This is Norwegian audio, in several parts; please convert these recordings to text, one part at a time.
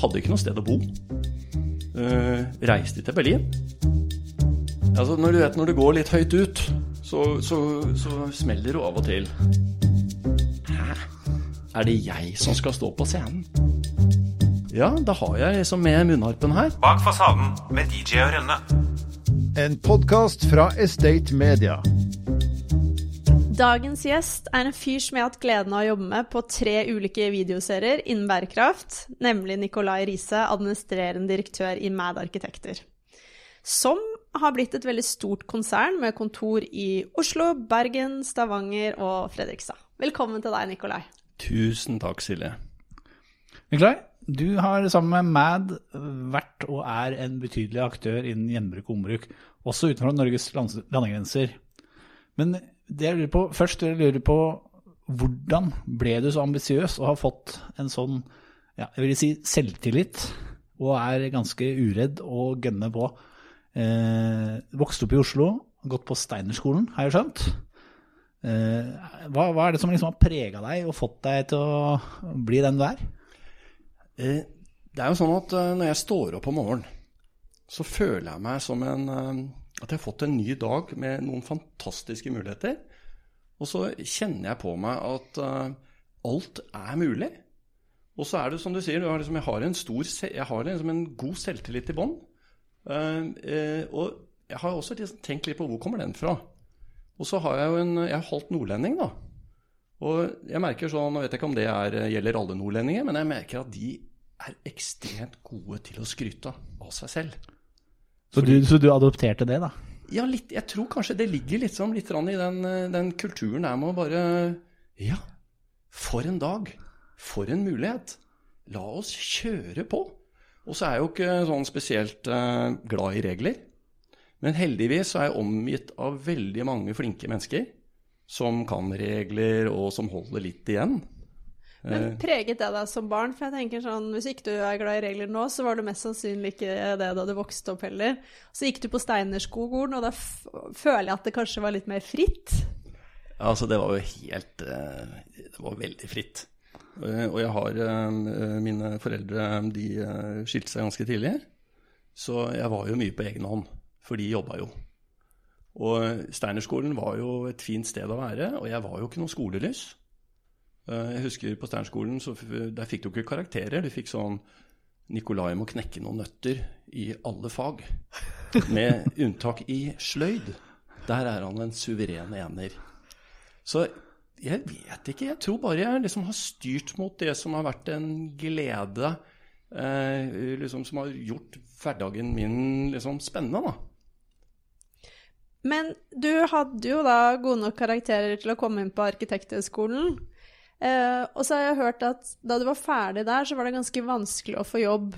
hadde ikke noe sted å bo. Uh, reiste til Berlin. Altså, når du vet når det går litt høyt ut, så, så, så smeller det av og til. Hæ? Er det jeg som skal stå på scenen? Ja, da har jeg liksom med munnharpen her. Bak fasaden med DJ og Rønne. En podkast fra Estate Media. Dagens gjest er en fyr som jeg har hatt gleden av å jobbe med på tre ulike videoserier innen bærekraft, nemlig Nicolai Riise, administrerende direktør i Mad Arkitekter. Som har blitt et veldig stort konsern med kontor i Oslo, Bergen, Stavanger og Fredrikstad. Velkommen til deg, Nicolai. Tusen takk, Silje. Nicolai, du har sammen med Mad vært og er en betydelig aktør innen gjenbruk og ombruk, også utenfor Norges landegrenser. Men det jeg lurer på, først jeg lurer på hvordan ble du så ambisiøs og har fått en sånn ja, jeg vil si selvtillit og er ganske uredd og gønner på. Eh, vokste opp i Oslo, gått på Steinerskolen, har jeg skjønt. Eh, hva, hva, er det som liksom har prega deg og fått deg til å bli den du er? Eh, det er jo sånn at eh, når jeg står opp om morgenen, så føler jeg meg som en eh, at jeg har fått en ny dag med noen fantastiske muligheter. Og så kjenner jeg på meg at uh, alt er mulig. Og så er det som du sier, har liksom, jeg har en, stor, jeg har liksom en god selvtillit i bånn. Uh, uh, og jeg har også liksom tenkt litt på hvor kommer den fra. Og så har jeg jo en Jeg er halvt nordlending, da. Og jeg merker sånn, Nå vet jeg ikke om det er, gjelder alle nordlendinger, men jeg merker at de er ekstremt gode til å skryte av seg selv. Så du, så du, adopterte det, da? Ja, litt, jeg tror kanskje det ligger litt, sånn, litt i den, den, kulturen der med å bare Ja, for en dag. For en mulighet. La oss kjøre på. Og så er jeg jo ikke sånn spesielt eh, glad i regler. Men heldigvis er jeg omgitt av veldig mange flinke mennesker som kan regler, og som holder litt igjen. Men eh. preget det deg som barn? For jeg tenker sånn, Hvis ikke du er glad i regler nå, så var du mest sannsynlig ikke det da du vokste opp heller. Så gikk du på Steinerskolen, og da føler jeg at det kanskje var litt mer fritt? Ja, altså det var jo helt eh, Det var veldig fritt. Eh, og jeg har Mine foreldre de skilte seg ganske tidlig. Så jeg var jo mye på egen hånd, for de jobba jo. Og Steinerskolen var jo et fint sted å være, og jeg var jo ikke noe skolelys. Eh, jeg husker på Sternskolen, der fikk du ikke karakterer. Du fikk sånn Nikolai må knekke noen nøtter i alle fag. Med unntak i sløyd. Der er han en suveren ener. Så jeg vet ikke. Jeg tror bare jeg liksom har styrt mot det som har vært en glede. Eh, liksom Som har gjort hverdagen min liksom spennende, da. Men du hadde jo da gode nok karakterer til å komme inn på Arkitekthøgskolen. Eh, og så har jeg hørt at da du var ferdig der, så var det ganske vanskelig å få jobb.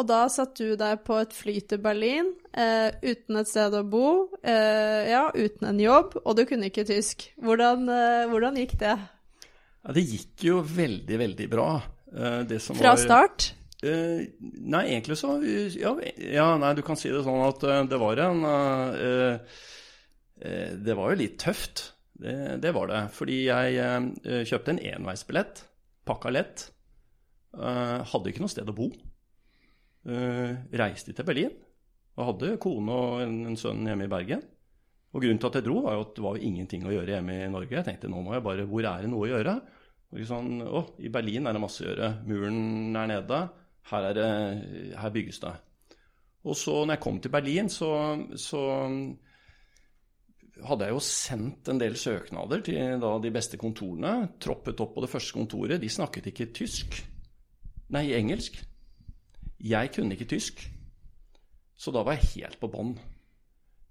Og da satt du der på et fly til Berlin eh, uten et sted å bo, eh, ja, uten en jobb, og du kunne ikke tysk. Hvordan, hvordan gikk det? Ja, det gikk jo veldig, veldig bra. Eh, Fra var, start? Eh, nei, egentlig så ja, ja, nei, du kan si det sånn at det var en Det var jo litt tøft. Det, det, var det. Fordi jeg uh, kjøpte en enveisbillett, pakka lett. Uh, hadde ikke noe sted å bo. Uh, reiste til Berlin. Og hadde kone og en, en, sønn hjemme i Bergen. Og grunnen til at jeg dro, var jo at det var ingenting å gjøre hjemme i Norge. Jeg tenkte nå må jeg bare Hvor er det noe å gjøre? Og sånn, å, I Berlin er det masse å gjøre. Muren er nede. Her, er det, her bygges det. Og så når jeg kom til Berlin, så, så hadde jeg jo sendt en del søknader til de beste kontorene. Troppet opp på det første kontoret. De snakket ikke tysk. Nei, engelsk. Jeg kunne ikke tysk. Så da var jeg helt på bånn.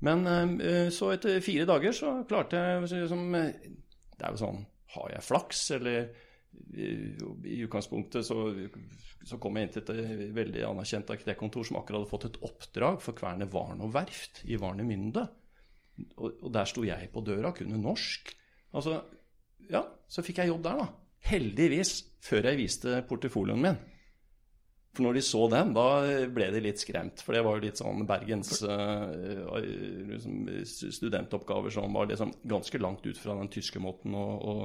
Men eh, så etter fire dager så klarte jeg liksom Det er jo sånn Har jeg flaks, eller i utgangspunktet så, så, kom jeg inn til et veldig anerkjent arkitektkontor som akkurat hadde fått et oppdrag for Kværner Varn verft i Varnemünde og, der sto jeg på døra, kunne norsk. Altså, ja, så fikk jeg jobb der, da. Heldigvis, før jeg viste portefolioen min. For når de så den, da ble de litt skremt. For det var jo litt sånn Bergens uh, liksom, studentoppgaver som var liksom ganske langt ut fra den tyske måten å, å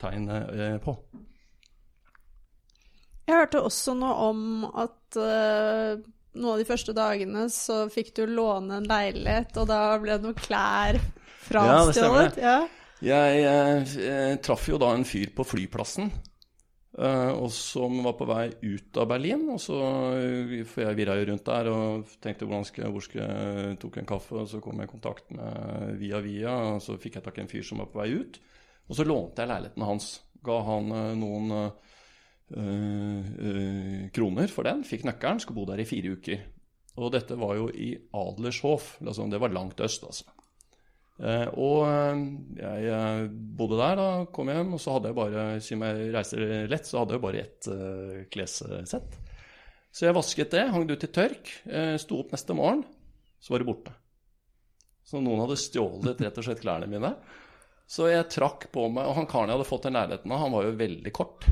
tegne uh, på. Jeg hørte også noe om at eh, noen av de første dagene så fikk du låne en leilighet, og da ble det noen klær Ja, frastjålet. Ja, Jeg jeg, jeg, traff jo da en fyr på flyplassen, eh, og som var på vei ut av Berlin. Og så, eh, For jeg virra jo rundt der og tenkte hvordan skal, hvor skal jeg tok en kaffe, og så kom jeg i kontakt med via via, og så fikk jeg tak i en fyr som var på vei ut. Og så lånte jeg leiligheten hans. Ga han eh, noen eh, eh, kroner for den, fikk nøkkelen, skulle bo der i fire uker. Og dette var jo i Adlershof, altså det var langt øst, altså. Eh, og eh, jeg eh, bodde der, da, kom hjem, og så hadde jeg bare, siden jeg reiser lett, så hadde jeg bare ett eh, klessett. Så jeg vasket det, hang det ut til tørk, eh, sto opp neste morgen, så var det borte. Så noen hadde stjålet rett og slett klærne mine. Så jeg trakk på meg, og han karen jeg hadde fått den leiligheten av, han var jo veldig kort.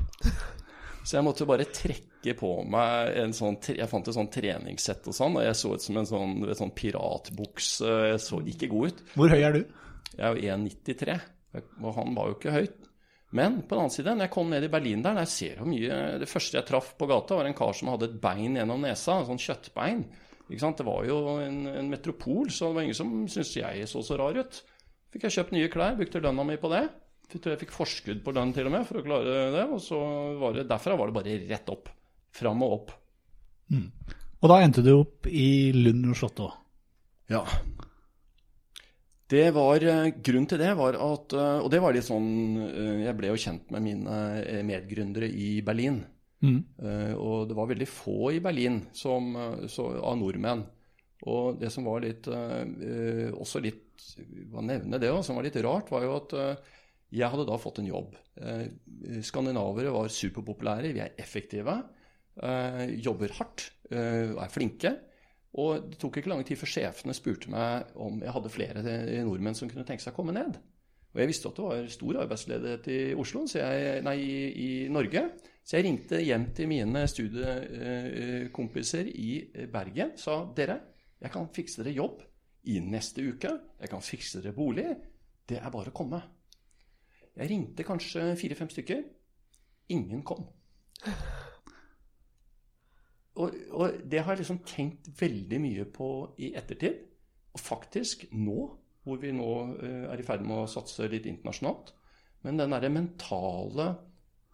Så jeg måtte bare trekke på meg en sånn Jeg fant et sånn treningssett og sånn, og jeg så ut som en sånn, sånn piratbukse. Jeg så ikke god ut. Hvor høy er du? Jeg er jo 1,93, og han var jo ikke høyt. Men på den annen side, når jeg kom ned i Berlin der, der ser jeg mye Det første jeg traff på gata, var en kar som hadde et bein gjennom nesa, en sånn kjøttbein. Det var jo en, en metropol, så det var ingen som syntes jeg så så rar ut. Fikk jeg kjøpt nye klær, brukte lønna mi på det. Jeg tror jeg fikk forskudd på lønn til og med for å klare det. Og så var det, derfra var det bare rett opp. Fram og opp. Og da endte du opp i Lund og Slotto. Ja. Det var, eh, Grunnen til det var at eh, Og det var litt sånn eh, Jeg ble jo kjent med mine medgründere i Berlin. Mm. Eh, Og det var veldig få i Berlin som, så, av nordmenn. Og det som var litt Også litt Hva nevne det òg, som var litt rart, var jo at jeg hadde da fått en jobb. Eh, Skandinavere var superpopulære, vi er effektive, eh, jobber hardt, eh, er flinke. Og det tok ikke lang tid før sjefene spurte meg om jeg hadde flere nordmenn som kunne tenke seg å komme ned. Og jeg visste at det var stor arbeidsledighet i Oslo, jeg, nei, i Norge. Så jeg ringte hjem til mine studiekompiser i Bergen. Sa dere, jeg kan fikse dere jobb i neste uke. Jeg kan fikse dere bolig. Det er bare å komme. Jeg ringte kanskje fire-fem stykker. Ingen kom. Og, og det har jeg liksom tenkt veldig mye på i ettertid. Og faktisk nå, hvor vi nå eh, er i ferd med å satse litt internasjonalt, men den derre mentale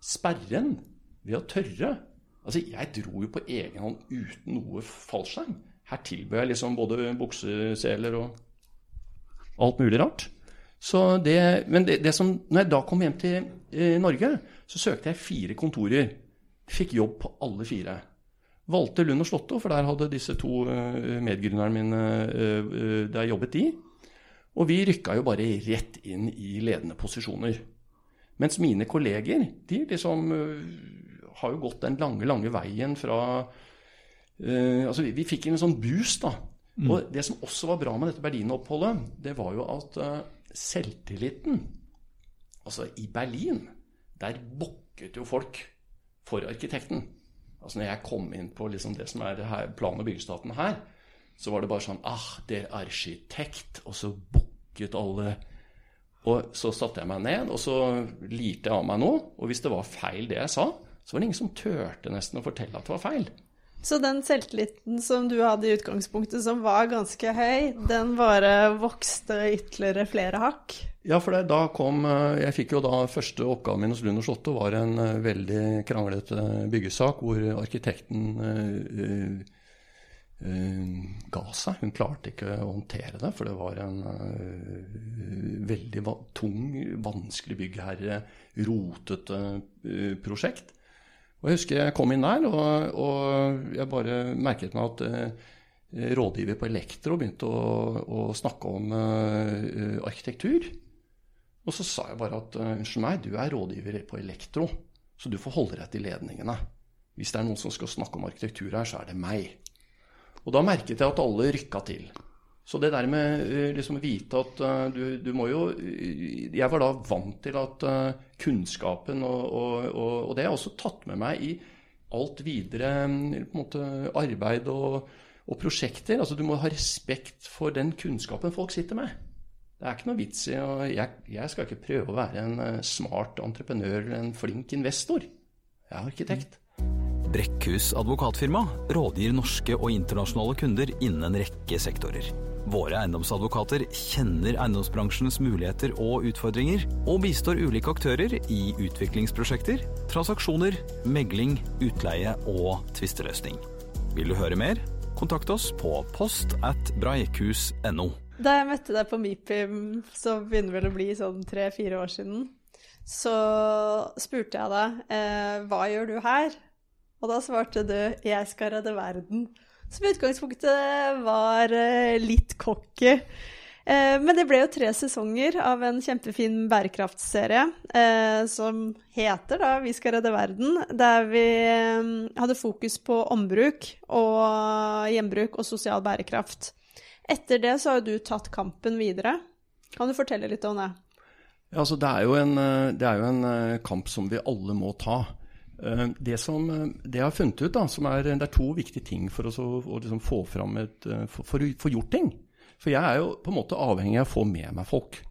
sperren ved å tørre Altså, jeg dro jo på egen hånd uten noe fallskjerm. Her tilbød jeg liksom både bukseseler og alt mulig rart. Så det, men det, det som, når jeg da kom hjem til eh, Norge, så søkte jeg fire kontorer. Fikk jobb på alle fire. Valgte Lund og Slotto, for der hadde disse to uh, medgründerne mine eh, eh, der jobbet de. Og vi rykka jo bare rett inn i ledende posisjoner. Mens mine kolleger, de liksom eh, har jo gått den lange, lange veien fra eh, Altså, vi, vi fikk en sånn boost, da. Og det som også var bra med dette Berlin-oppholdet, det var jo at eh, selvtilliten Altså, i Berlin, der bokket jo folk for arkitekten. Altså, når jeg kom inn på liksom det som er her, plan- og byggestaten her, så var det bare sånn Ah, det er arkitekt. Og så bukket alle. Og så satte jeg meg ned, og så lirte jeg av meg noe. Og hvis det var feil det jeg sa, så var det ingen som turte nesten å fortelle at det var feil. Så den selvtilliten som du hadde i utgangspunktet, som var ganske høy, den bare vokste ytterligere flere hakk? Ja, for da kom eh, Jeg fikk jo da første oppgaven min hos Lund og Slotto var en eh, veldig kranglete byggesak hvor arkitekten eh, eh, ga seg. Hun klarte ikke å håndtere det, for det var en eh, veldig tung, vanskelig byggherre, rotete prosjekt. Og jeg husker jeg kom inn der, og, og jeg bare merket meg at eh, rådgiver på Elektro begynte å, å snakke om eh, arkitektur. Og så sa jeg bare at eh, unnskyld meg, du er rådgiver på Elektro, så du får holde deg til ledningene. Hvis det er noen som skal snakke om arkitektur her, så er det meg. Og da merket jeg at alle rykka til. Så det der med eh, liksom vite at uh, du, du må jo eh, Jeg var da vant til at uh, kunnskapen og, og, og, og det har jeg også tatt med meg i alt videre mm, måte, arbeid og, og prosjekter. Altså Du må ha respekt for den kunnskapen folk sitter med. Det er ikke noe vits i å jeg, jeg skal ikke prøve å være en smart entreprenør eller en flink investor. Jeg er arkitekt. Brekkhus advokatfirma rådgir norske og internasjonale kunder innen en rekke sektorer. Våre eiendomsadvokater kjenner eiendomsbransjens muligheter og utfordringer, og bistår ulike aktører i utviklingsprosjekter, transaksjoner, megling, utleie og tvisteløsning. Vil du høre mer? Kontakt oss på post at breikhus.no. Da jeg møtte deg på Mipim, så begynner vel å bli sånn tre-fire år siden, så spurte jeg deg eh, hva gjør du her? Og da svarte du 'jeg skal redde verden'. Som i utgangspunktet var eh, litt cocky. Eh, men det ble jo tre sesonger av en kjempefin bærekraftserie eh, som heter da 'Vi skal redde verden', der vi hadde fokus på ombruk og gjenbruk og sosial bærekraft. Etter det så har jo du tatt kampen videre. Kan du fortelle litt om det? Ja, altså det, er en, det er jo en kamp som vi alle må ta. Eh, Det, som, eh, det jeg har funnet ut, da, er, det er to viktige ting for å, å liksom få fram et, eh, for, å få gjort ting. For jeg er jo på en måte avhengig av å få med meg folk.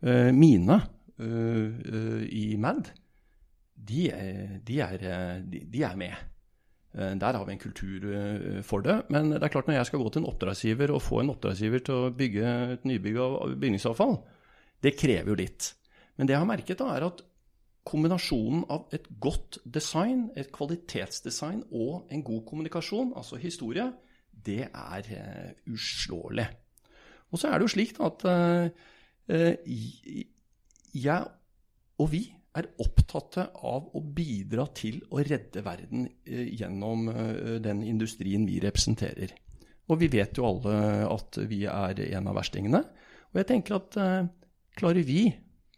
Mine i MAD, de, de, er, de, er med. Der har vi en kultur for det. Men det er klart når jeg skal gå til en oppdragsgiver og få en oppdragsgiver til å bygge et nybygg av bygningsavfall, det krever jo litt. Men det jeg har merket, da, er at kombinasjonen av et godt design, et kvalitetsdesign og en god kommunikasjon, altså historie, det er eh, uslåelig. Og så er det jo slik at eh, jeg og vi er opptatt av å bidra til å redde verden eh, gjennom den industrien vi representerer. Og vi vet jo alle at vi er en av verstingene. Og jeg tenker at klarer vi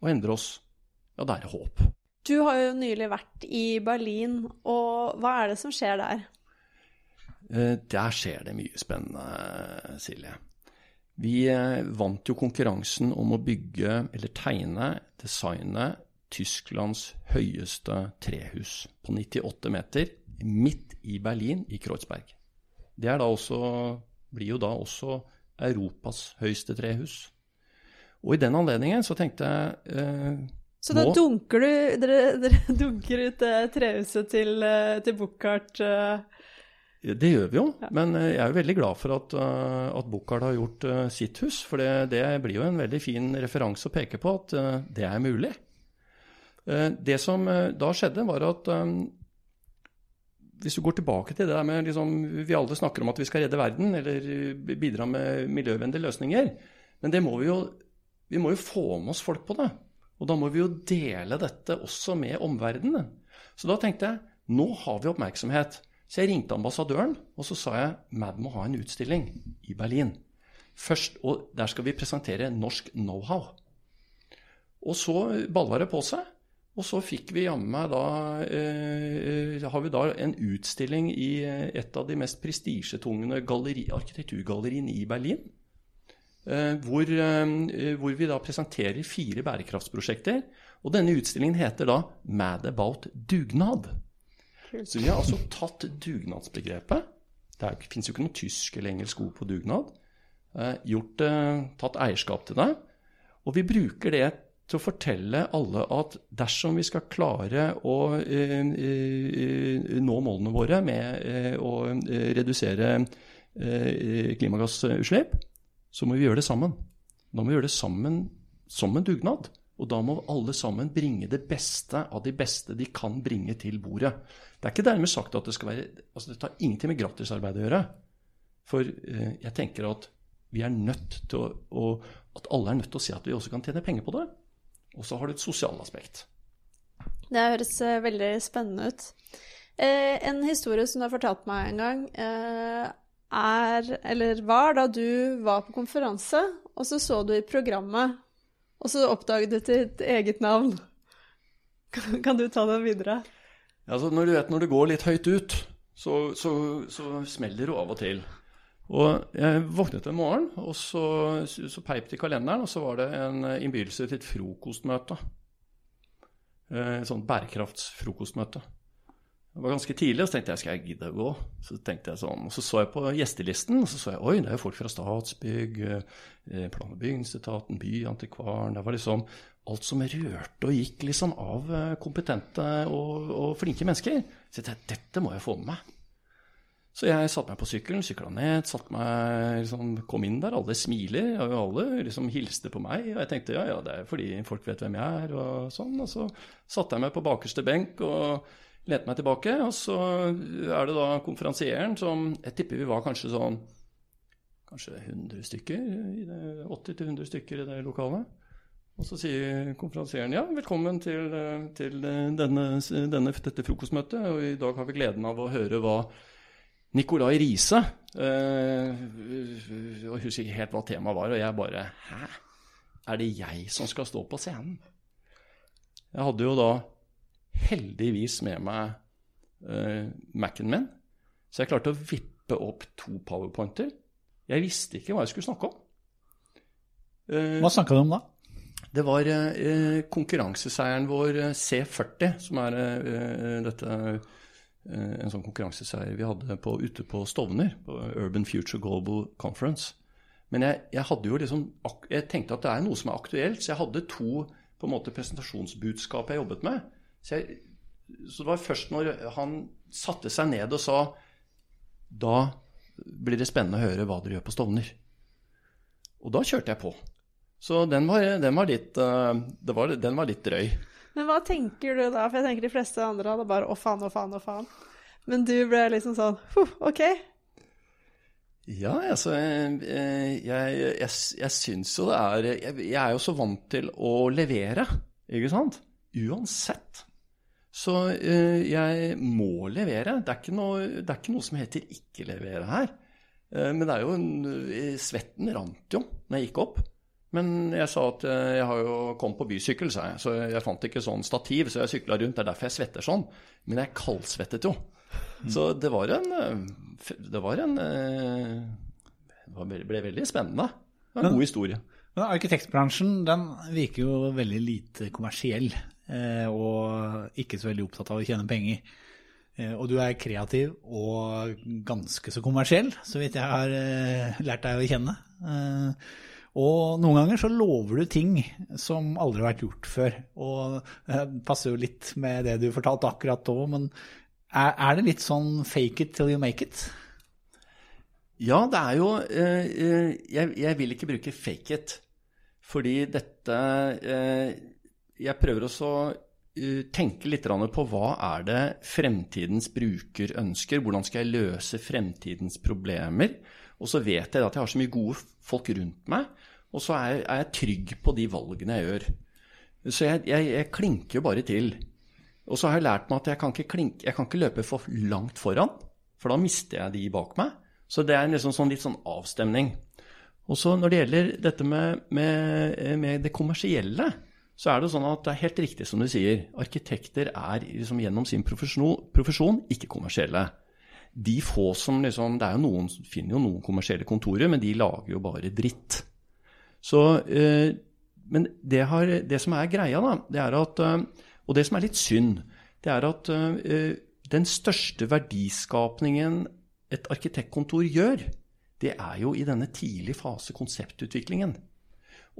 å endre oss, ja, det er håp. Du har jo nylig vært i Berlin, og hva er det som skjer der? Eh, Der skjer det mye spennende, Silje. Vi eh, vant jo konkurransen om å bygge, eller tegne, designe Tysklands høyeste trehus på 98 meter midt i Berlin, i Kreuzberg. Det er da også, blir jo da også Europas høyeste trehus. Og i den anledningen så tenkte jeg eh, Så da dunker du Dere, dere dunker ut det trehuset til, eh, til Buchardt. eh. Det gjør vi jo, men eh, jeg er jo veldig glad for at, eh, at Buchardt har gjort eh, sitt hus. For det, det blir jo en veldig fin referanse å peke på at eh, det er mulig. Eh, Det som eh, da skjedde, var at eh, hvis du går tilbake til det der med liksom, Vi alle snakker om at vi skal redde verden, eller eh, bidra med miljøvennlige løsninger. Men det må vi jo Vi må jo få med oss folk på det. Og da må vi jo dele dette også med omverdenen. Så da tenkte jeg nå har vi oppmerksomhet. Så jeg ringte ambassadøren, og så sa jeg MAD må ha en utstilling i Berlin. Først, og Der skal vi presentere norsk know-how. Og så balla det på seg. Og så fikk vi jammen da eh, Har vi da en utstilling i eh, et av de mest prestisjetungne galleri, arkitekturgalleriene i Berlin. Eh, hvor, eh, hvor vi da presenterer fire bærekraftsprosjekter. Og denne utstillingen heter da 'Mad about dugnad'. Så vi har altså tatt dugnadsbegrepet. Det fins jo ikke noe tysk eller engelsk ord på dugnad. Eh, gjort, eh, tatt eierskap til det. Og vi bruker det til å fortelle alle at dersom vi skal klare å eh, eh, nå målene våre med eh, å eh, redusere eh, klimagassutslipp, så må vi gjøre det sammen. Da må vi gjøre det sammen som en dugnad. Og da må alle sammen bringe det beste av de beste de kan bringe til bordet. Det er ikke dermed sagt at det skal være altså Det tar ingenting med gratisarbeid å gjøre. For eh, jeg tenker at vi er nødt til å, å At alle er nødt til å se at vi også kan tjene penger på det. Og så har det et sosialt aspekt. Det høres eh, veldig spennende ut. Eh, en historie som du har fortalt meg en gang, eh, er, eller var da du var på konferanse, og så så du i programmet, og så oppdaget du ditt eget navn. Kan, du ta den videre? Altså, når du vet når det går litt høyt ut, så, så, så smeller det av og til. Og jeg våknet en morgen, og så, så peip det i kalenderen, og så var det en innbydelse til et frokostmøte. Eh, Et sånt bærekraftsfrokostmøte. Det var ganske tidlig, og så tenkte jeg skal jeg gidde å gå. Så tenkte jeg sånn, og så så jeg på gjestelisten, og så så jeg oi, det er jo folk fra Statsbygg, eh, plan- og bygningsetaten, Byantikvaren Det var liksom alt som rørte og gikk liksom av eh, kompetente og, og flinke mennesker. Så jeg tenkte dette må jeg få med meg. Så jeg satte meg på sykkelen, sykla ned, meg, liksom, kom inn der. Alle smiler, og alle liksom hilste på meg. Og jeg tenkte ja, ja, det er fordi folk vet hvem jeg er, og sånn. Og så satte jeg meg på bakerste benk og lente meg tilbake. Og så er det da konferansieren som Jeg tipper vi var kanskje sånn Kanskje 100 stykker, 80-100 stykker i det lokalet. Og så sier konferansieren ja, velkommen til, til denne, denne, dette frokostmøtet. Og i dag har vi gleden av å høre hva Nicolai Riise eh, Jeg husker ikke helt hva temaet var, og jeg bare Hæ? Er det jeg som skal stå på scenen? Jeg hadde jo da heldigvis med meg uh, Mac-en min, så jeg klarte å vippe opp to powerpointer. Jeg visste ikke hva jeg skulle snakke om. Uh, Hva snakka du om da? det var uh, konkurranseseieren vår eh, C40, som er dette en sånn konkurranseseier vi hadde på, ute på Stovner, på Urban Future Global Conference. Men jeg, jeg hadde jo liksom Jeg tenkte at det er noe som er aktuelt, så jeg hadde to på en måte presentasjonsbudskap jeg jobbet med. Så, jeg, så det var først når han satte seg ned og sa Da blir det spennende å høre hva dere gjør på Stovner. Og da kjørte jeg på. Så den var, den var, litt, eh, det var, den var litt drøy. Men hva tenker du da? For jeg tenker de fleste andre hadde bare å faen, å faen, å faen. Men du ble liksom sånn OK. Ja, altså Jeg, jeg, jeg, jeg syns jo det er jeg, jeg er jo så vant til å levere, ikke sant? Uansett. Så eh, jeg må levere. Det er, ikke noe, det er ikke noe som heter ikke levere her. Eh, men det er jo en, eh, Svetten rant jo når jeg gikk opp. Men jeg sa at eh, jeg har jo kommet på bysykkel, sa jeg. Så jeg fant ikke sånn stativ, så jeg sykla rundt. Det er derfor jeg svetter sånn. Men jeg kaldsvettet jo. Så det var en eh, Det var en Det ble veldig spennende. Det var en god historie. Men arkitektbransjen den virker jo veldig lite kommersiell, og ikke så veldig opptatt av å tjene penger. Eh, og du er kreativ og ganske så kommersiell, så vidt jeg har eh, lært deg å kjenne. Eh, og noen ganger så lover du ting som aldri har vært gjort før. Og det passer jo litt med det du fortalte akkurat da, men er, det litt sånn fake it till you make it? Ja, det er jo eh, eh, jeg, vil ikke bruke fake it. Fordi dette eh, Jeg prøver også å eh, tenke litt på hva er det fremtidens bruker ønsker. Hvordan skal jeg løse fremtidens problemer? Og så vet jeg at jeg har så mye gode folk rundt meg, og så er, jeg trygg på de valgene jeg gjør. Så jeg, jeg, jeg klinker jo bare til. Og så har jeg lært meg at jeg kan klinke, jeg kan ikke løpe for langt foran, for da mister jeg de bak meg. Så det er liksom sånn, litt sånn avstemning. Og så når det gjelder dette med, med, med det kommersielle, så er det sånn at det er helt riktig som du sier. Arkitekter er liksom gjennom sin profesjon, ikke kommersielle. De få som liksom Det er jo noen finner jo noen kommersielle kontorer, men de lager jo bare dritt. Så eh, Men det, har, det som er greia, da, det er at eh, Og det som er litt synd, det er at eh, den største verdiskapningen et arkitektkontor gjør, det er jo i denne tidlige fase konseptutviklingen.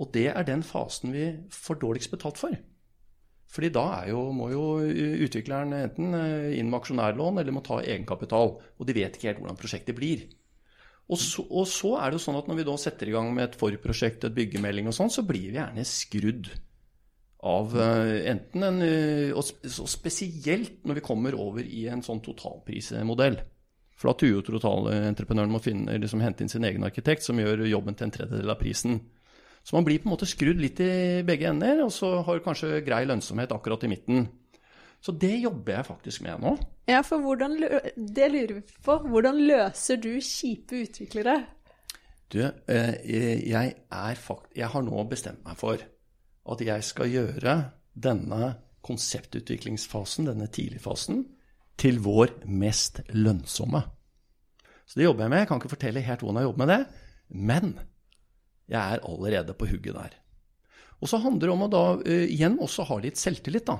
Og det er den fasen vi får dårligst betalt for. Fordi da jo, må jo utvikleren enten eh, inn med aksjonærlån eller må ta egenkapital. Og de vet ikke helt hvordan prosjektet blir. Og så, og så er det jo sånn at når vi da setter i gang med et forprosjekt, et byggemelding og sånn, så blir vi gjerne skrudd av eh, enten en eh, Og spesielt når vi kommer over i en sånn totalprismodell. For da truer jo totalentreprenøren med å liksom hente inn sin egen arkitekt, som gjør jobben til en tredjedel av prisen. Så man blir på en måte skrudd litt i begge ender, og så har du kanskje grei lønnsomhet akkurat i midten. Så det jobber jeg faktisk med nå. Ja, for hvordan Det lurer vi på. Hvordan løser du kjipe utviklere? Du, eh, jeg, er fakt jeg har nå bestemt meg for at jeg skal gjøre denne konseptutviklingsfasen, denne tidligfasen, til vår mest lønnsomme. Så det jobber jeg med. Jeg kan ikke fortelle helt hvordan jeg jobber med det, men jeg er allerede på hugget der. Og så handler det om å da uh, igjen også ha litt selvtillit, da.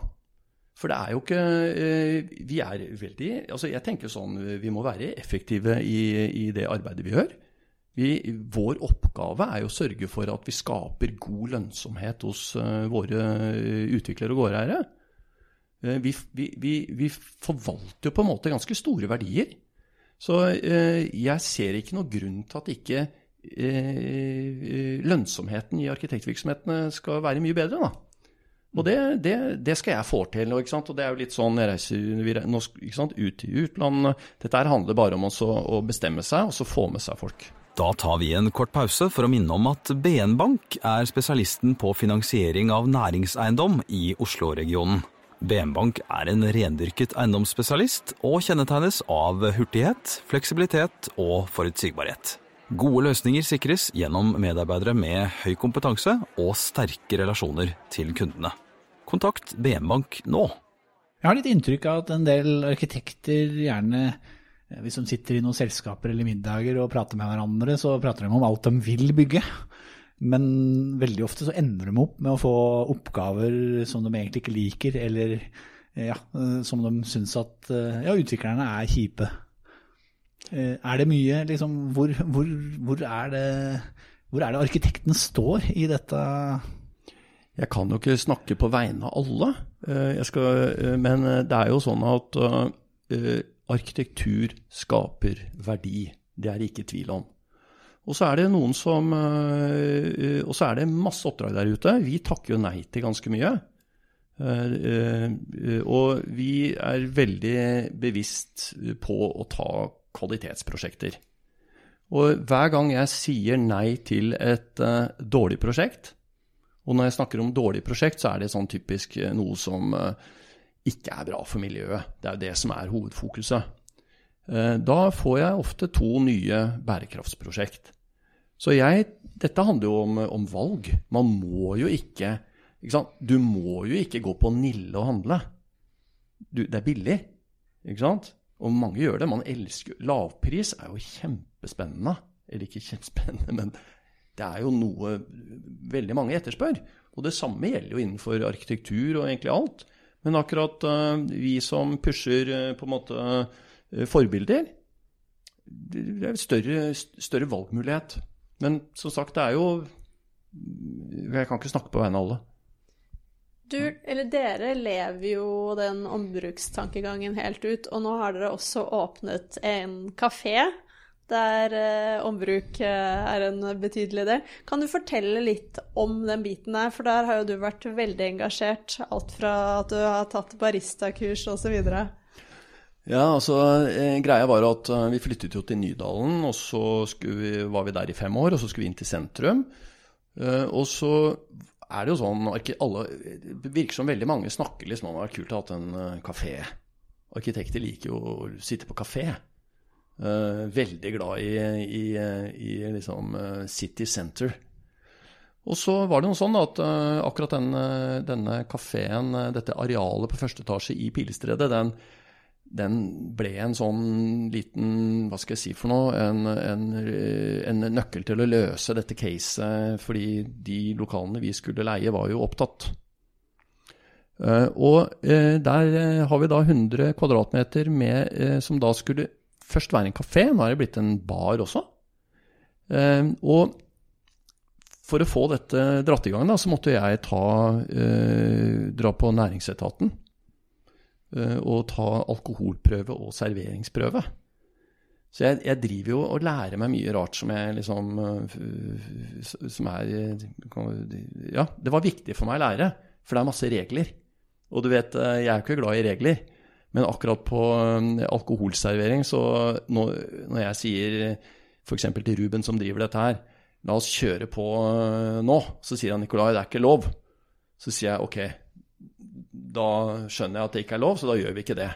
For det er jo ikke uh, Vi er veldig Altså, jeg tenker sånn Vi må være effektive i, i det arbeidet vi gjør. Vi, vår oppgave er jo å sørge for at vi skaper god lønnsomhet hos uh, våre utviklere og gårdeiere. Vi, vi, vi, forvalter jo på en måte ganske store verdier. Så jeg ser ikke noe grunn til at ikke lønnsomheten i arkitektvirksomhetene skal være mye bedre. da. Og det, det, det, skal jeg få til. Og, og det er jo litt sånn jeg reiser nå, ut i utlandet. Dette handler bare om også, å bestemme seg og så få med seg folk. Da tar vi en kort pause for å minne om at BN Bank er spesialisten på finansiering av næringseiendom i Oslo-regionen. BN Bank er en rendyrket eiendomsspesialist og kjennetegnes av hurtighet, fleksibilitet og forutsigbarhet. Gode løsninger sikres gjennom medarbeidere med høy kompetanse og sterke relasjoner til kundene. Kontakt BN Bank nå. Jeg har litt inntrykk av at en del arkitekter gjerne hvis de sitter i noen selskaper eller middager og prater med hverandre, så prater de om alt de vil bygge. Men veldig ofte så ender de opp med å få oppgaver som de egentlig ikke liker, eller ja, som de syns at ja, utviklerne er kjipe. Er det mye liksom Hvor, hvor, hvor, er, det, hvor er det arkitekten står i dette? Jeg kan jo ikke snakke på vegne av alle, skal, men det er jo sånn at arkitektur skaper verdi. Det er det ikke tvil om. Og så er det noen som Og så er det masse oppdrag der ute. Vi takker jo nei til ganske mye. Og vi er veldig bevisst på å ta kvalitetsprosjekter. Og hver gang jeg sier nei til et uh, dårlig prosjekt, og når jeg snakker om dårlig prosjekt, så er det sånn typisk noe som ikke er bra for miljøet. Det er jo det som er hovedfokuset. Uh, da får jeg ofte to nye bærekraftsprosjekt. Så jeg, dette handler jo om, om valg. Man må jo ikke, ikke Du må jo ikke gå på Nille og handle. Du, det er billig, ikke sant? Og mange gjør det. Man elsker Lavpris er jo kjempespennende. Eller ikke kjempespennende, men det er jo noe veldig mange etterspør. Og det samme gjelder jo innenfor arkitektur og egentlig alt. Men akkurat uh, vi som pusher uh, på en måte uh, forbilder, det er større, større valgmulighet. Men som sagt, det er jo Jeg kan ikke snakke på vegne av alle. Du, eller dere lever jo den ombrukstankegangen helt ut, og nå har dere også åpnet en kafé der eh, ombruk eh, er en betydelig del. Kan du fortelle litt om den biten der, for der har jo du vært veldig engasjert. Alt fra at du har tatt baristakurs osv. Ja, altså eh, greia var at eh, vi flyttet jo til Nydalen, og så vi, var vi der i fem år, og så skulle vi inn til sentrum. Eh, og så er det jo sånn alle, Det virker som veldig mange snakker liksom om det hadde vært kult å ha en uh, kafé. Arkitekter liker jo å sitte på kafé. Uh, veldig glad i, i, i liksom, uh, City Center. Og så var det noe sånn at akkurat den, denne kafeen, dette arealet på første etasje i Pilestredet, den, den, ble en sånn liten Hva skal jeg si for noe? En, en, en, nøkkel til å løse dette caset, fordi de lokalene vi skulle leie, var jo opptatt. og der har vi da 100 kvadratmeter med, som da skulle først være en kafé, nå er det blitt en bar også. Eh, og for å få dette dratt i gang, da, så måtte jeg ta, eh, dra på næringsetaten eh, og ta alkoholprøve og serveringsprøve. Så jeg, jeg, driver jo og lærer meg mye rart som jeg liksom Som er Ja, det var viktig for meg å lære, for det er masse regler. Og du vet, jeg er jo ikke glad i regler. Men akkurat på alkoholservering, så når, når jeg sier f.eks. til Ruben som driver dette her, la oss kjøre på nå, så sier han Nikolai, det er ikke lov. Så sier jeg ok, da skjønner jeg at det ikke er lov, så da gjør vi ikke det.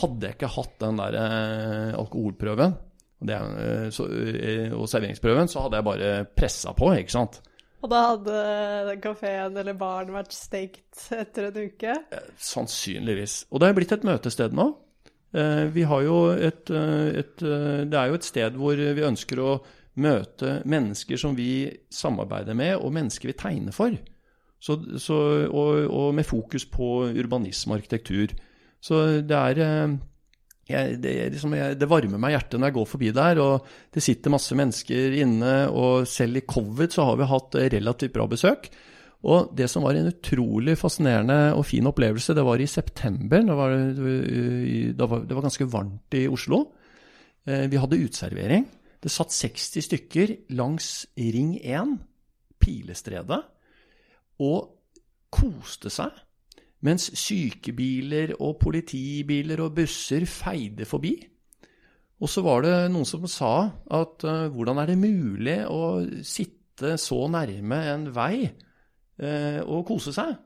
Hadde jeg ikke hatt den der uh, alkoholprøven og, det, uh, så, og serveringsprøven, så hadde jeg bare pressa på, ikke sant. Og da hadde den kafeen eller baren vært stengt etter en uke? Eh, sannsynligvis. Og det er blitt et møtested nå. Eh, vi har jo et, eh, et, Det er jo et sted hvor vi ønsker å møte mennesker som vi samarbeider med, og mennesker vi tegner for. Så, så, og, og med fokus på urbanisme og arkitektur. Så det er eh, jeg, det, liksom, jeg, det varmer meg hjertet når jeg går forbi der, og det sitter masse mennesker inne. Og selv i covid så har vi hatt eh, relativt bra besøk. Og det som var en utrolig fascinerende og fin opplevelse, det var i september. Da var det, eh, var, det var ganske varmt i Oslo. Vi hadde uteservering. Det satt 60 stykker langs Ring 1, Pilestredet, og koste seg. Mens sykebiler og politibiler og busser feide forbi. Og så var det noen som sa at uh, hvordan er det mulig å sitte så nærme en vei uh, og kose seg?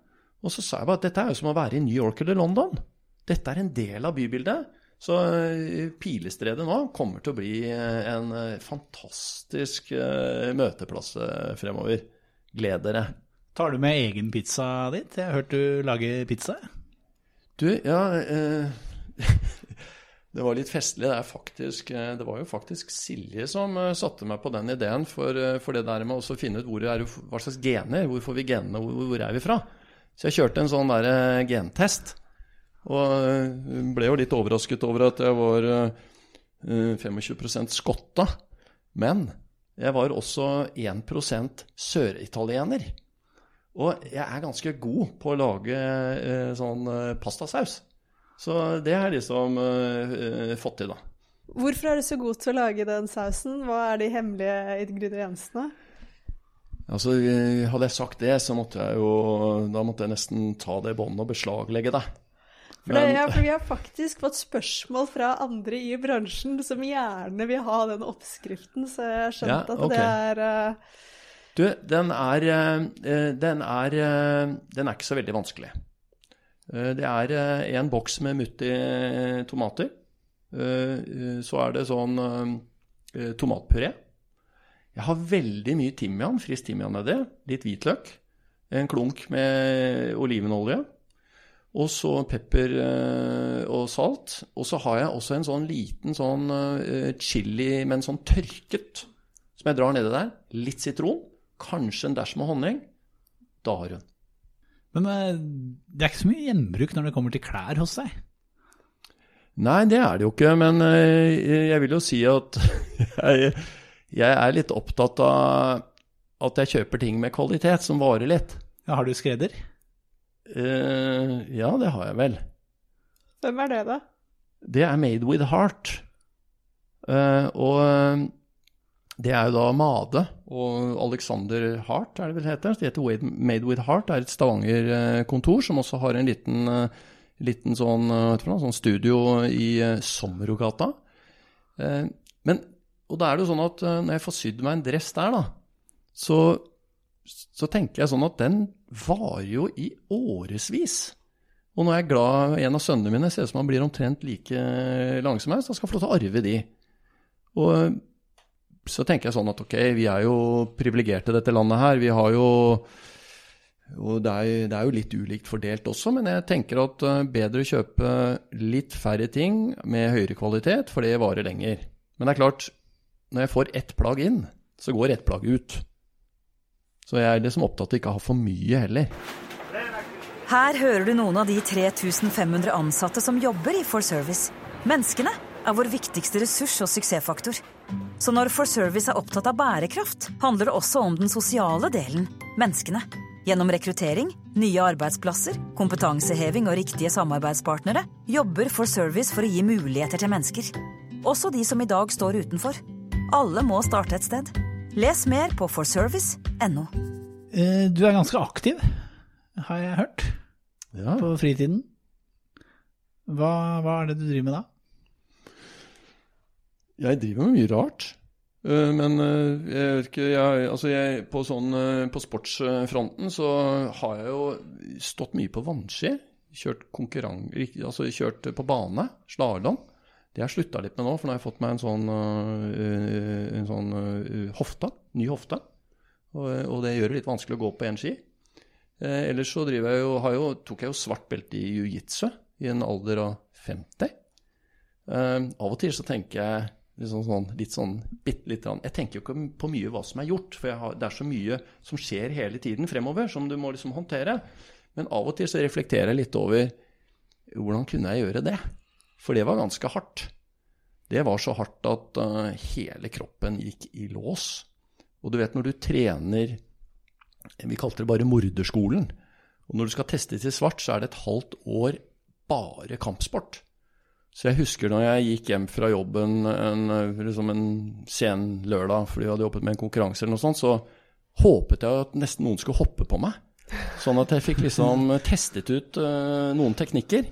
Og så sa jeg bare at dette er jo som å være i New York eller London. Dette er en del av bybildet. Så uh, Pilestredet nå kommer til å bli en fantastisk møteplass fremover. Gled dere. Tar du med egen pizza dit? Jeg har hørt du lager pizza. Du, ja eh, Det var litt festlig. Det, faktisk, eh, det var jo faktisk Silje som eh, satte meg på den ideen for, for det der med å finne ut hvor er, hva slags gener, hvor får vi genene, hvor, hvor er vi fra? Så jeg kjørte en sånn der gentest. Og ble jo litt overrasket over at jeg var eh, 25% skotta. Men jeg var også 1% søritaliener. Og jeg er ganske god på å lage eh, sånn eh, pastasaus. Så det har jeg liksom eh, eh, fått til, da. Hvorfor er du så god til å lage den sausen? Hva er de hemmelige ingrediensene? Altså, eh, Hadde jeg sagt det, så måtte jeg jo Da måtte jeg nesten ta det i båndet og beslaglegge det. For, det, ja, for Vi har faktisk fått spørsmål fra andre i bransjen som gjerne vil ha den oppskriften, så jeg har skjønt Ja, at det er eh, Du, den er, eh, den er eh, Den er ikke så veldig vanskelig. Eh, Det er en boks med mutti tomater. Så er det sånn tomatpuré. Jeg har veldig mye timian, frisk timian nedi. Litt hvitløk. En klunk med olivenolje. Og så pepper og salt. Og så har jeg også en sånn liten sånn chili, men sånn tørket, som jeg drar nedi der. Litt sitron. Kanskje en dash med honning. Da har hun. Men eh, det er ikke så mye gjenbruk når det kommer til klær hos deg. Nei, det er det jo ikke, men eh, jeg vil jo si at jeg, jeg er litt opptatt av at jeg kjøper ting med kvalitet som varer litt. Ja, har du skredder? Uh, ja, det har jeg vel. Hvem er det, da? Det er Made with Heart. Uh, og eh, det er jo da Made og Alexander Hart, er det vel heter. Det heter Made with Heart. Det er et Stavanger-kontor som også har en liten, eh, liten sånn, eh, noe, sånn studio i eh, Sommerogata. Men, og da er det jo sånn at når jeg får sydd meg en dress der, da, så, så tenker jeg sånn at den varer jo i årevis. Og nå er jeg glad en av sønnene mine ser ut som han blir omtrent like lang som meg, så da skal få lov til å arve de. Og så tenker jeg sånn at ok, vi er jo privilegerte dette landet her. Vi har jo og det er, det er jo litt ulikt fordelt også, men jeg tenker at eh, bedre å kjøpe litt færre ting med høyere kvalitet, for det varer lenger. Men det er klart, når jeg får ett plagg inn, så går ett plagg ut. Så jeg er liksom opptatt av å ha for mye heller. Her hører du noen av de 3500 ansatte som jobber i For Service. Menneskene er vår viktigste ressurs og suksessfaktor. Så når For Service er opptatt av bærekraft, handler det også om den sosiale delen menneskene. Gjennom rekruttering, nye arbeidsplasser, kompetanseheving og riktige samarbeidspartnere jobber For Service for å gi muligheter til mennesker. Også de som i dag står utenfor. Alle må starte et sted. Les mer på forservice.no. Eh, Du er ganske aktiv, har jeg hørt, Ja. på fritiden. Hva, hva er det du driver med da? Jeg driver med mye rart. Eh, Men eh, jeg vet ikke, jeg, altså jeg, på, sånn, eh, på sportsfronten så har jeg jo stått mye på vannski. Kjørt altså kjørt på bane, slalåm. Det har jeg slutta litt med nå, for nå har jeg fått meg en sånn, en sånn hofte, ny hofte. Og, og det gjør det litt vanskelig å gå på én ski. Ellers så driver jeg jo, jo, tok jeg jo svart belte i jiu-jitsu i en alder av 50. Eh, av og til så tenker jeg Liksom sånn, litt sånn bitte lite. Jeg tenker jo ikke på mye hva som er gjort, for har, det er så mye som skjer hele tiden fremover, som du må liksom håndtere. Men av og til så reflekterer jeg litt over hvordan kunne jeg gjøre det? For det var ganske hardt. Det var så hardt at uh, hele kroppen gikk i lås. Og du vet når du trener Vi kalte det bare morderskolen. Og når du skal teste til svart, så er det et halvt år bare kampsport. Så jeg husker når jeg gikk hjem fra jobben en, liksom en sen lørdag fordi jeg hadde jobbet med en konkurranse eller noe sånt, så håpet jeg at nesten noen skulle hoppe på meg. Sånn at jeg fikk liksom testet ut uh, noen teknikker.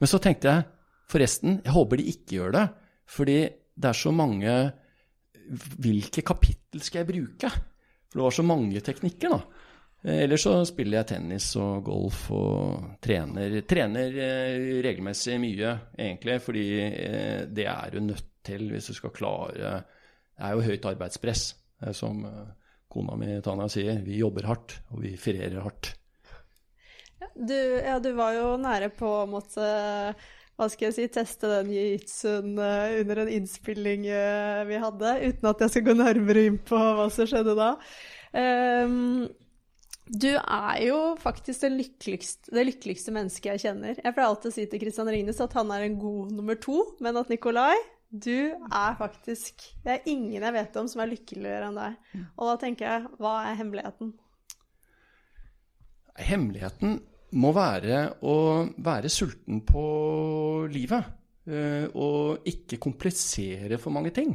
Men så tenkte jeg forresten, jeg håper de ikke gjør det. Fordi det er så mange Hvilke kapittel skal jeg bruke? For det var så mange teknikker, da. Eh, ellers så spiller jeg tennis og golf og trener, trener eh, regelmessig mye, egentlig, fordi eh, det er du nødt til hvis du skal klare Det er jo høyt arbeidspress, som kona mi Tanja sier. Vi jobber hardt, og vi ferierer hardt. Du, ja, du var jo nære på å måtte hva skal jeg si, teste den jiu-jitsuen under en innspilling vi hadde, uten at jeg skal gå nærmere inn på hva som skjedde da. Um, du er jo faktisk det lykkeligste, det lykkeligste mennesket jeg kjenner. Jeg pleier alltid å si til Christian Ringnes at han er en god nummer to, men at Nikolai, du er faktisk Det er ingen jeg vet om som er lykkeligere enn deg. Og da tenker jeg, hva er hemmeligheten? Hemmeligheten må være å være sulten på livet. eh, Og ikke komplisere for mange ting.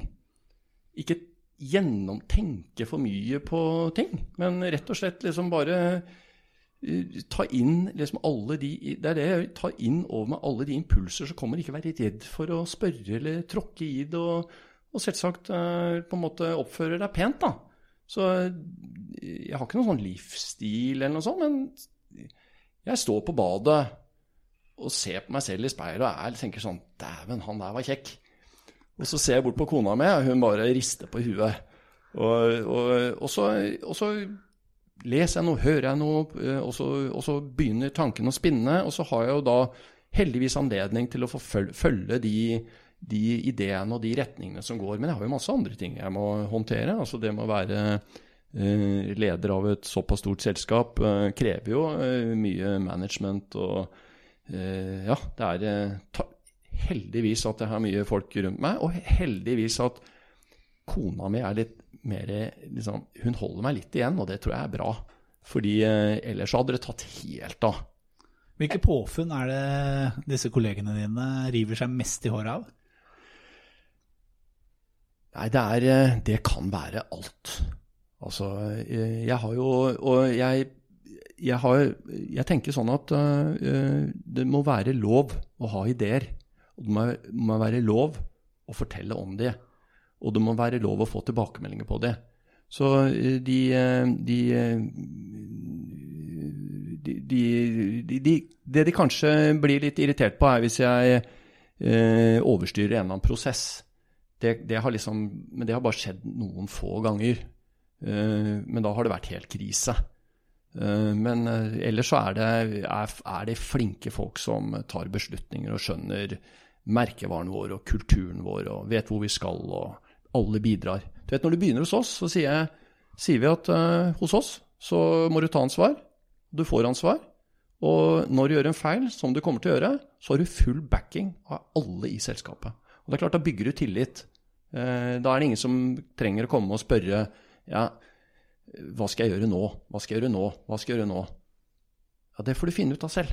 Ikke gjennomtenke for mye på ting, men rett og slett liksom bare uh, ta inn liksom alle de Det er det jeg ta inn over med alle de impulser som kommer. Ikke være redd for å spørre eller tråkke i det, og, og selvsagt uh, på en måte oppføre deg pent, da. Så uh, jeg har ikke noen sånn livsstil eller noe sånt, men jeg står på badet og ser på meg selv i speilet og er, tenker sånn Dæven, han der var kjekk. Og så ser jeg bort på kona mi, og hun bare rister på huet. Og, og, og, så, og, så, leser jeg noe, hører jeg noe, og så, og så begynner tanken å spinne. Og så har jeg jo da heldigvis anledning til å få følge de, de ideene og de retningene som går. Men jeg har jo masse andre ting jeg må håndtere. Altså det med å være eh, leder av et såpass stort selskap eh, krever jo eh, mye management og ja, det er ta, heldigvis at jeg har mye folk rundt meg, og heldigvis at kona mi er litt mer liksom, Hun holder meg litt igjen, og det tror jeg er bra. Fordi eh, ellers hadde det tatt helt av. Hvilke påfunn er det disse kollegene dine river seg mest i håret av? Nei, det er eh, Det kan være alt. Altså, eh, jeg har jo Og jeg, jeg har Jeg tenker sånn at uh, det må være lov å ha ideer. Og det må, må være lov å fortelle om det. Og det må være lov å få tilbakemeldinger på det. Så de, de, eh, de, eh, de, de Det de kanskje blir litt irritert på, er hvis jeg eh, overstyrer en eller annen prosess. Det, det, har liksom, men det har bare skjedd noen få ganger. Eh, men da har det vært helt krise. Eh, men ellers så er det, er, er det flinke folk som tar beslutninger og skjønner merkevaren vår og kulturen vår og vet hvor vi skal, og alle bidrar. Du vet, Når du begynner hos oss, så sier, jeg, sier vi at uh, hos oss så må du ta ansvar. Du får ansvar. Og når du gjør en feil, som du kommer til å gjøre, så har du full backing av alle i selskapet. Og det er klart, Da bygger du tillit. Uh, da er det ingen som trenger å komme og spørre ja, hva skal jeg gjøre nå? Hva skal jeg gjøre nå? Hva skal jeg gjøre nå? Ja, Det får du finne ut av selv.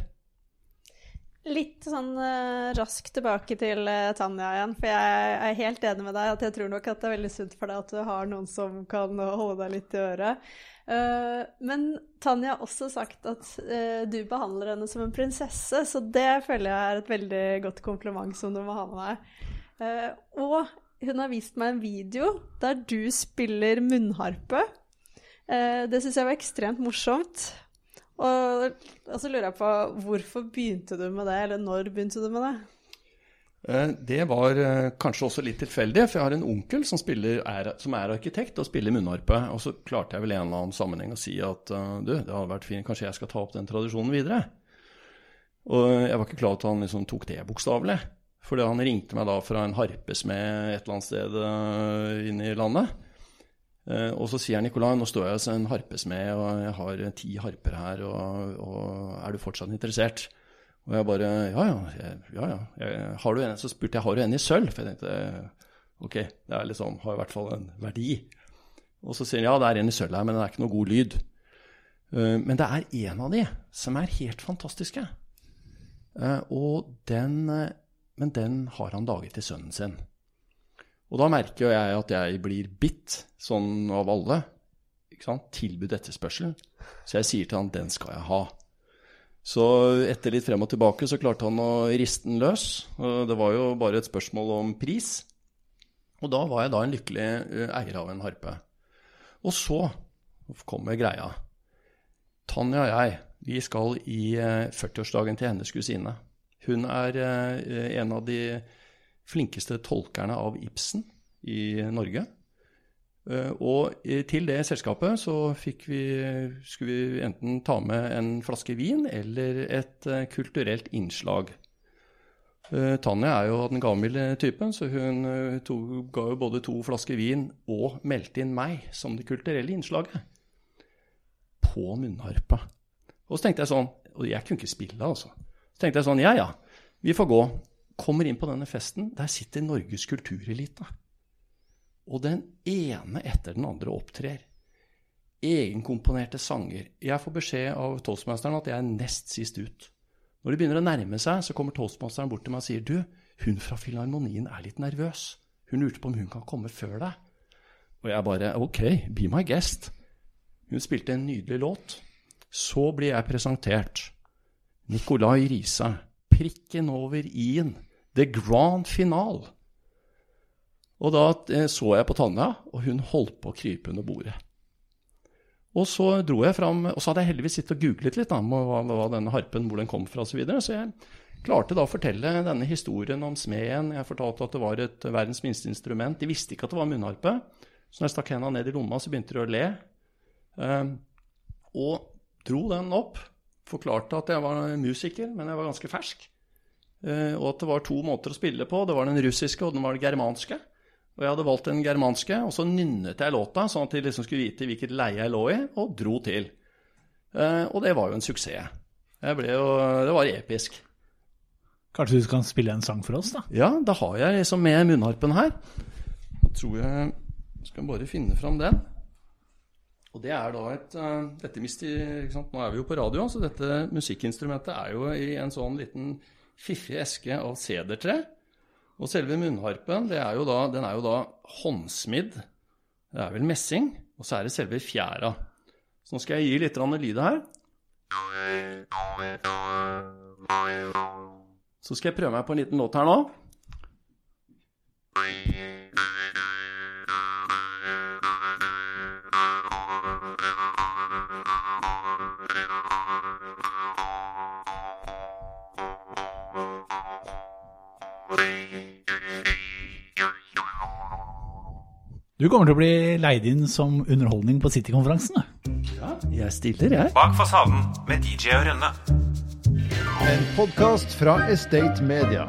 Litt sånn uh, raskt tilbake til uh, Tanja igjen, for jeg er helt enig med deg at jeg tror nok at det er veldig sunt for deg at du har noen som kan holde deg litt i øret. Uh, men Tanja har også sagt at du behandler henne som en prinsesse, så det føler jeg er et veldig godt kompliment som du må ha med deg. og hun har vist meg en video der du spiller munnharpe. det syns jeg var ekstremt morsomt. Og, og, så lurer jeg på, hvorfor begynte du med det, eller når begynte du med det? Eh, det var eh, kanskje også litt tilfeldig, for jeg har en onkel som, spiller, er, som er arkitekt og spiller munnharpe. Og så klarte jeg vel i en eller annen sammenheng å si at eh, du, det hadde vært fint, kanskje jeg skal ta opp den tradisjonen videre. Og jeg var ikke klar til at han liksom tok det bokstavelig. Fordi han ringte meg da fra en harpesmed et eller annet sted inne i landet. Eh, og så sier Nicolai nå står jeg hos en harpesmed, og jeg har ti harper her, og, og er du fortsatt interessert? Og jeg bare Ja, ja. Ja, ja. Har du en? Så spurte jeg har du en i sølv, for jeg tenkte ok, det er liksom, har i hvert fall en verdi. Og så sier han ja, det er en i sølv her, men det er ikke noe god lyd. Eh, men det er en av de som er helt fantastiske. Eh, og den, men den har han laget til sønnen sin. Og da merker jo jeg at jeg blir bitt, sånn av alle. Ikke sant? Tilbud etterspørsel. Så jeg sier til han den skal jeg ha. Så etter litt frem og tilbake så klarte han å riste den løs. Det var jo bare et spørsmål om pris. Og da var jeg da en lykkelig eh, eier av en harpe. Og så kommer greia. Tanja og jeg, vi skal i 40-årsdagen til hennes kusine. Hun er eh, en av de flinkeste tolkerne av Ibsen i Norge. Eh, og til det selskapet så fikk vi, skulle vi enten ta med en flaske vin eller et eh, kulturelt innslag. Eh, Tanja er jo den gavmilde typen, så hun to, ga jo både to flasker vin og meldte inn meg som det kulturelle innslaget. På munnharpa. Og så tenkte jeg sånn Og jeg kunne ikke spille, altså. Så tenkte jeg sånn Ja ja, vi får gå kommer inn på denne festen, der sitter Norges kulturelite. Og den ene etter den andre opptrer. Egenkomponerte sanger. Jeg får beskjed av toastmasteren at jeg er nest sist ut. Når det begynner å nærme seg, så kommer toastmasteren bort til meg og sier du, hun fra Filharmonien er litt nervøs. Hun lurte på om hun kan komme før deg. Og jeg bare ok, be my guest. Hun spilte en nydelig låt. Så blir jeg presentert. Nicolai Riise. Prikken over i-en. The Grand Final. Og da eh, så jeg på Tanja, og hun holdt på å krype under bordet. Og så dro jeg fram, og så hadde jeg heldigvis sittet og googlet litt da, hva, hva denne harpen, hvor den kom fra osv. Så, videre. så jeg klarte da å fortelle denne historien om smeden. Jeg fortalte at det var et verdens minste instrument. De visste ikke at det var munnharpe. Så når jeg stakk henda ned i lomma, så begynte de å le. Um, og dro den opp. Forklarte at jeg var musiker, men jeg var ganske fersk. Uh, og at det var to måter å spille på. Det var den russiske og den var den germanske. Og jeg hadde valgt den germanske, og så nynnet jeg låta, sånn at de liksom skulle vite hvilket leie jeg lå i, og dro til. Uh, og det var jo en suksess. Jo, det var episk. Kanskje du kan spille en sang for oss, da? Ja, da har jeg liksom med munnharpen her. Da tror jeg Skal bare finne fram den. Og det er da et uh, dette mister, Nå er vi jo på radio, så dette musikkinstrumentet er jo i en sånn liten fiffig eske av sedertre. Og selve munnharpen er da, den er jo da håndsmidd. Det er vel messing. Og så er det selve fjæra. Så nå skal jeg gi litt lyd her. Så skal jeg prøve meg på en liten låt her nå. Du kommer til å bli leid inn som underholdning på City-konferansen. Ja, jeg stiller, jeg. Bak fasaden med DJ og Rønne. En podkast fra Estate Media.